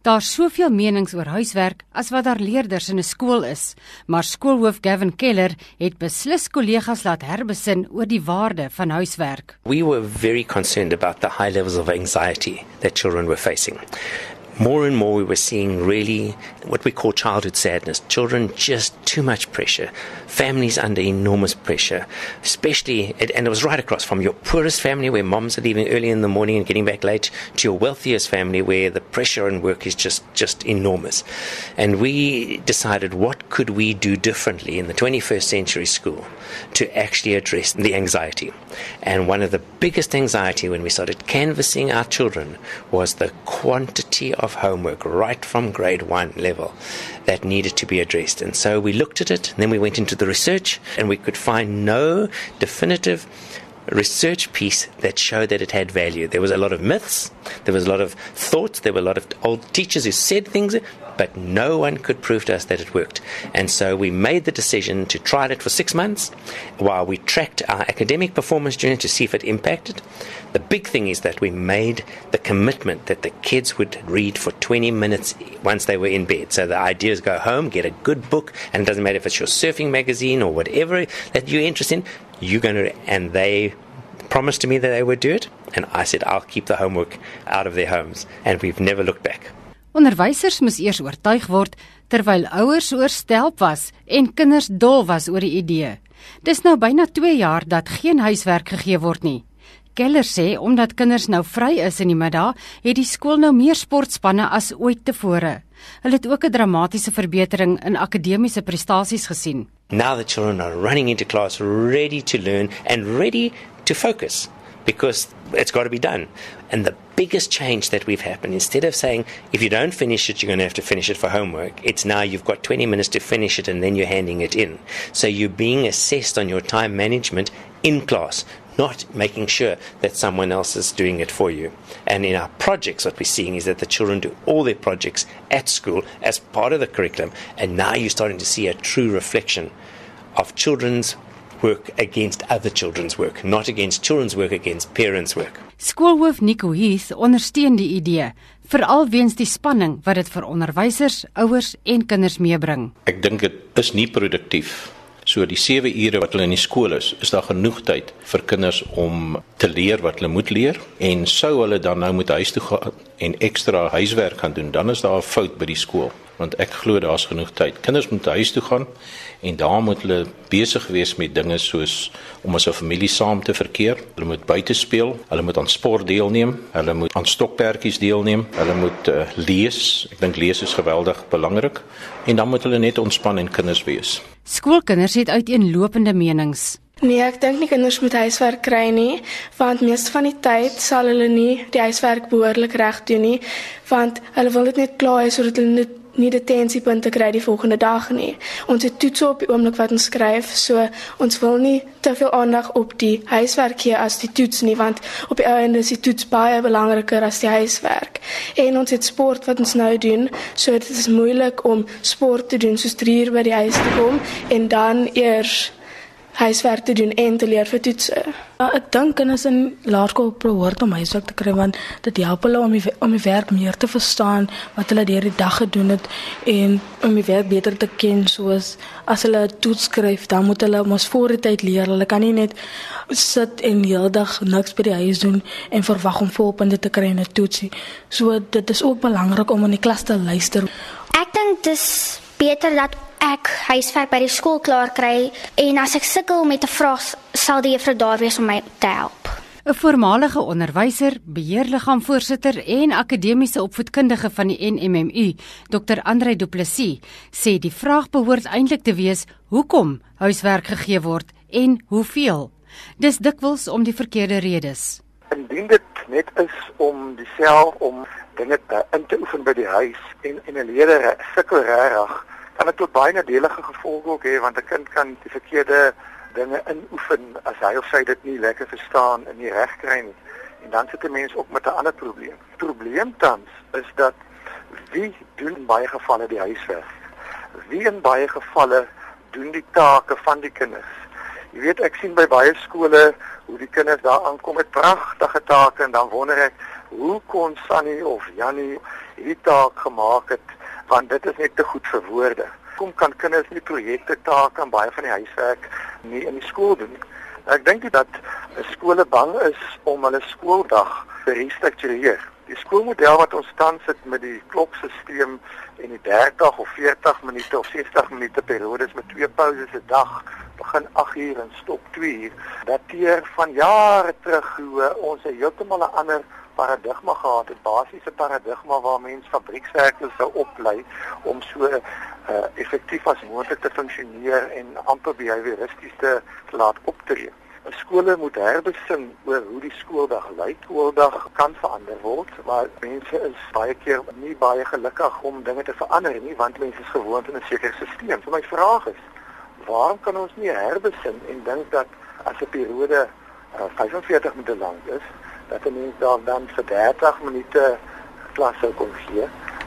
Daar's soveel menings oor huiswerk as wat daar leerders in 'n skool is, maar skoolhoof Gavin Keller het beslis kollegas laat herbesin oor die waarde van huiswerk. We were very concerned about the high levels of anxiety that children were facing. More and more we were seeing really what we call childhood sadness. Children just too much pressure. Families under enormous pressure, especially, and it was right across from your poorest family where moms are leaving early in the morning and getting back late to your wealthiest family where the pressure and work is just, just enormous. And we decided what could we do differently in the 21st century school to actually address the anxiety. And one of the biggest anxiety when we started canvassing our children was the quantity of homework right from grade one level that needed to be addressed. And so we looked at it, and then we went into the research, and we could find no definitive research piece that showed that it had value. There was a lot of myths, there was a lot of thoughts, there were a lot of old teachers who said things, but no one could prove to us that it worked. And so we made the decision to try it for six months while we tracked our academic performance during to see if it impacted. The big thing is that we made the commitment that the kids would read for 20 minutes once they were in bed. So the idea is go home, get a good book, and it doesn't matter if it's your surfing magazine or whatever that you're interested in, you're going to, and they promised to me that they would do it. And I said, I'll keep the homework out of their homes. And we've never looked back. Onderwysers moes eers oortuig word terwyl ouers oorstelp was en kinders dol was oor die idee. Dis nou byna 2 jaar dat geen huiswerk gegee word nie. Keller sê omdat kinders nou vry is in die middag, het die skool nou meer sportspanne as ooit tevore. Hulle het ook 'n dramatiese verbetering in akademiese prestasies gesien. Now the children are running into class ready to learn and ready to focus because it's got to be done. And the biggest change that we've happened, instead of saying, if you don't finish it, you're going to have to finish it for homework, it's now you've got 20 minutes to finish it and then you're handing it in. So you're being assessed on your time management in class, not making sure that someone else is doing it for you. And in our projects, what we're seeing is that the children do all their projects at school as part of the curriculum. And now you're starting to see a true reflection of children's work against other children's work, not against children's work against parents' work. Skoolhoof Nico Heath ondersteun die idee, veral weens die spanning wat dit vir onderwysers, ouers en kinders meebring. Ek dink dit is nie produktief. So die 7 ure wat hulle in die skool is, is daar genoeg tyd vir kinders om te leer wat hulle moet leer en sou hulle dan nou moet huis toe gaan en ekstra huiswerk gaan doen, dan is daar 'n fout by die skool want ek glo daar's genoeg tyd. Kinders moet huis toe gaan en daar moet hulle besig wees met dinge soos om as 'n familie saam te verkeer. Hulle moet buite speel, hulle moet aan sport deelneem, hulle moet aan stokperdjies deelneem, hulle moet uh, lees. Ek dink lees is geweldig belangrik en dan moet hulle net ontspan en kinders wees. Skoolkinders het uiteenlopende menings. Nee, ek dink nie kinders moet huiswerk kry nie, want meeste van die tyd sal hulle nie die huiswerk behoorlik reg doen nie, want hulle wil dit net klaar hê sodat hulle net nie detensiepunte kry die volgende dag nie. Ons het toets op die oomblik wat ons skryf, so ons wil nie te veel aandag op die huiswerk gee as die toets nie, want op die einde is die toets baie belangriker as die huiswerk. En ons het sport wat ons nou doen, so dit is moeilik om sport te doen soos 3 uur by die huis te kom en dan eers huiswerk te doen en te leer vir toetse. Ja, ek dink kinders in laerskool behoort om huiswerk te kry want dit help hulle om die, om die werk meer te verstaan wat hulle deur die dag gedoen het en om die werk beter te ken soos as hulle 'n toets skryf dan moet hulle mos voor die tyd leer. Hulle kan nie net sit en die hele dag niks by die huis doen en verwag om volpunte te kry in 'n toetsie. So dit is ook belangrik om in die klas te luister. Ek dink dis beter dat ek huiswerk by die skool klaar kry en as ek sukkel met 'n vraag sal die juffrou daar wees om my te help. 'n Voormalige onderwyser, beheerliggaamvoorsitter en akademiese opvoedkundige van die NMMU, Dr. Andre Du Plessis, sê die vraag behoort eintlik te wees: hoekom huiswerk gegee word en hoeveel? Dis dikwels om die verkeerde redes. Indien dit net is om dieself om dinge te in te oefen by die huis en en 'n leerder sukkel regtig kan dit tot baie nadelige gevolge ook hê want 'n kind kan die verkeerde dinge inoefen as hy of sy dit nie lekker verstaan en nie reg kry nie. En dan sit 'n mens ook met 'n ander probleem. Probleem tans is dat wie doen in baie gevalle die huiswerk? Wie in baie gevalle doen die take van die kinders? Jy weet ek sien by baie skole hoe die kinders daar aankom met pragtige take en dan wonder ek hoe kon Sunny of Jannie hierdie taak gemaak het want dit is net te goed vir woorde. Kom kan kinders nie projekte take en baie van die huiswerk nie in die skool doen nie. Ek dink dat skole bang is om hulle skooldag te restruktureer. Die skoolmodel wat ons tans het met die klokstelsel en die 30 of 40 minute of 60 minute periodes met twee pauses 'n dag begin 8 uur en stop 2 uur dateer van jare terug hoe ons 'n heeltemal 'n ander paradigma gehad het basiese paradigma waar mens fabriekswerkers sou oplei om so uh, effektief as moontlik te funksioneer en amper behavioristies te laat optree skole moet herbesin oor hoe die skooldag lyk. Skooldag kan verander word, maar mense is baie keer nie baie gelukkig om dinge te verander nie, want mense is gewoond aan 'n sekere stelsel. So my vraag is, waarom kan ons nie herbesin en dink dat as 'n periode uh, 45 minute lank is, dat 'n mens dan dan vir 30 minute klas sou kon gee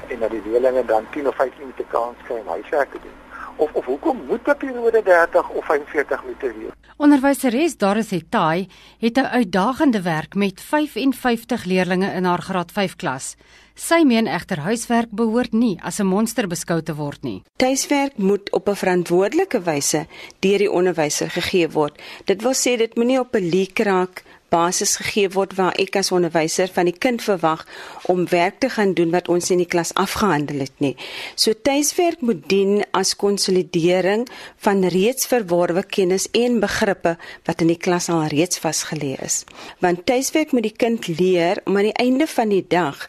en dat die leerders dan 10 of 15 minute kans kry om huiswerk te doen? Of of hoekom moet 'n periode 30 of 45 minute wees? Onderwyseres Dorothy Tai het 'n uitdagende werk met 55 leerders in haar graad 5 klas. Sy meen egter huiswerk behoort nie as 'n monster beskou te word nie. Tuiswerk moet op 'n verantwoordelike wyse deur die onderwyser gegee word. Dit wil sê dit moenie op 'n leerkraak basis gegee word waar ek as onderwyser van die kind verwag om werk te gaan doen wat ons in die klas afgehandel het nie. So tuiswerk moet dien as konsolidering van reeds verworwe kennis en begrippe wat in die klas al reeds vasgelê is. Want tuiswerk moet die kind leer om aan die einde van die dag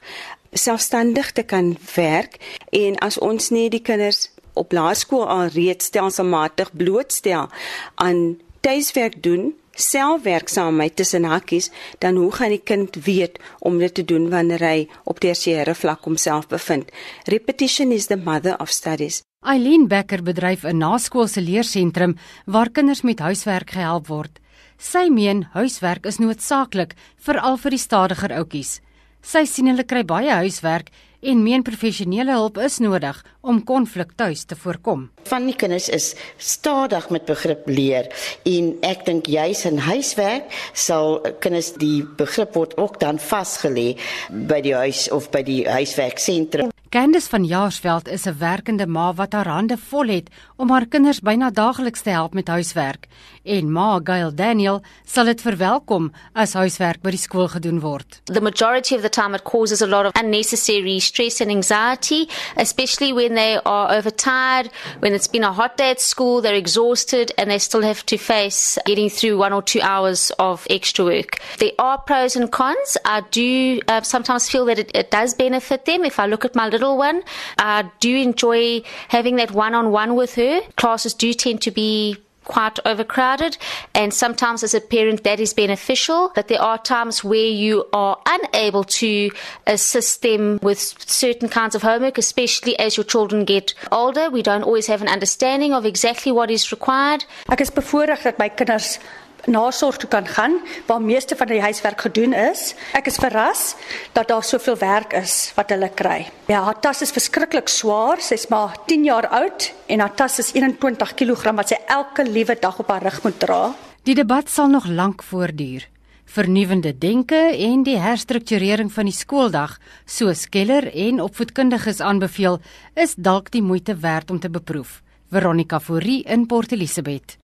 selfstandig te kan werk en as ons nie die kinders op laerskool al reeds stelselmatig blootstel aan tuiswerk doen selfwerksaamheid tussen hakkies, dan hoe gaan die kind weet om dit te doen wanneer hy op tersiêre vlak homself bevind? Repetition is the mother of studies. Eileen Becker bedryf 'n naskoolse leersentrum waar kinders met huiswerk gehelp word. Sy meen huiswerk is noodsaaklik veral vir die stadiger oudjies. Sy sien hulle kry baie huiswerk en meen professionele hulp is nodig om konflik tuis te voorkom. Van die kinders is stadig met begrip leer en ek dink juis in huiswerk sal kinders die begrip word ook dan vasgelê by die huis of by die huiswerksentrum. Candice van Jaarsveld is 'n werkende ma wat haar hande vol het om haar kinders byna daagliks te help met huiswerk. En ma Gail Daniel sal dit verwelkom as huiswerk by die skool gedoen word. The majority of the time it causes a lot of unnecessary stress and anxiety, especially when they are overtired, when it's been a hot day at school, they're exhausted and they still have to face getting through one or two hours of extra work. There are pros and cons. I do uh, sometimes feel that it, it does benefit them if I look at my little little one. I do enjoy having that one on one with her. Classes do tend to be quite overcrowded and sometimes as a parent that is beneficial but there are times where you are unable to assist them with certain kinds of homework especially as your children get older we don't always have an understanding of exactly what is required ek is bevoorreg dat my kinders nasorg toe kan gaan waar meeste van die huiswerk gedoen is. Ek is verras dat daar soveel werk is wat hulle kry. Ja, haar tas is verskriklik swaar. Sy's maar 10 jaar oud en haar tas is 21 kg wat sy elke liewe dag op haar rug moet dra. Die debat sal nog lank voortduur. Vernuwende denke en die herstrukturering van die skooldag, soos Keller en opvoedkundiges aanbeveel, is dalk die moeite werd om te beproef. Veronica Fourie in Port Elizabeth.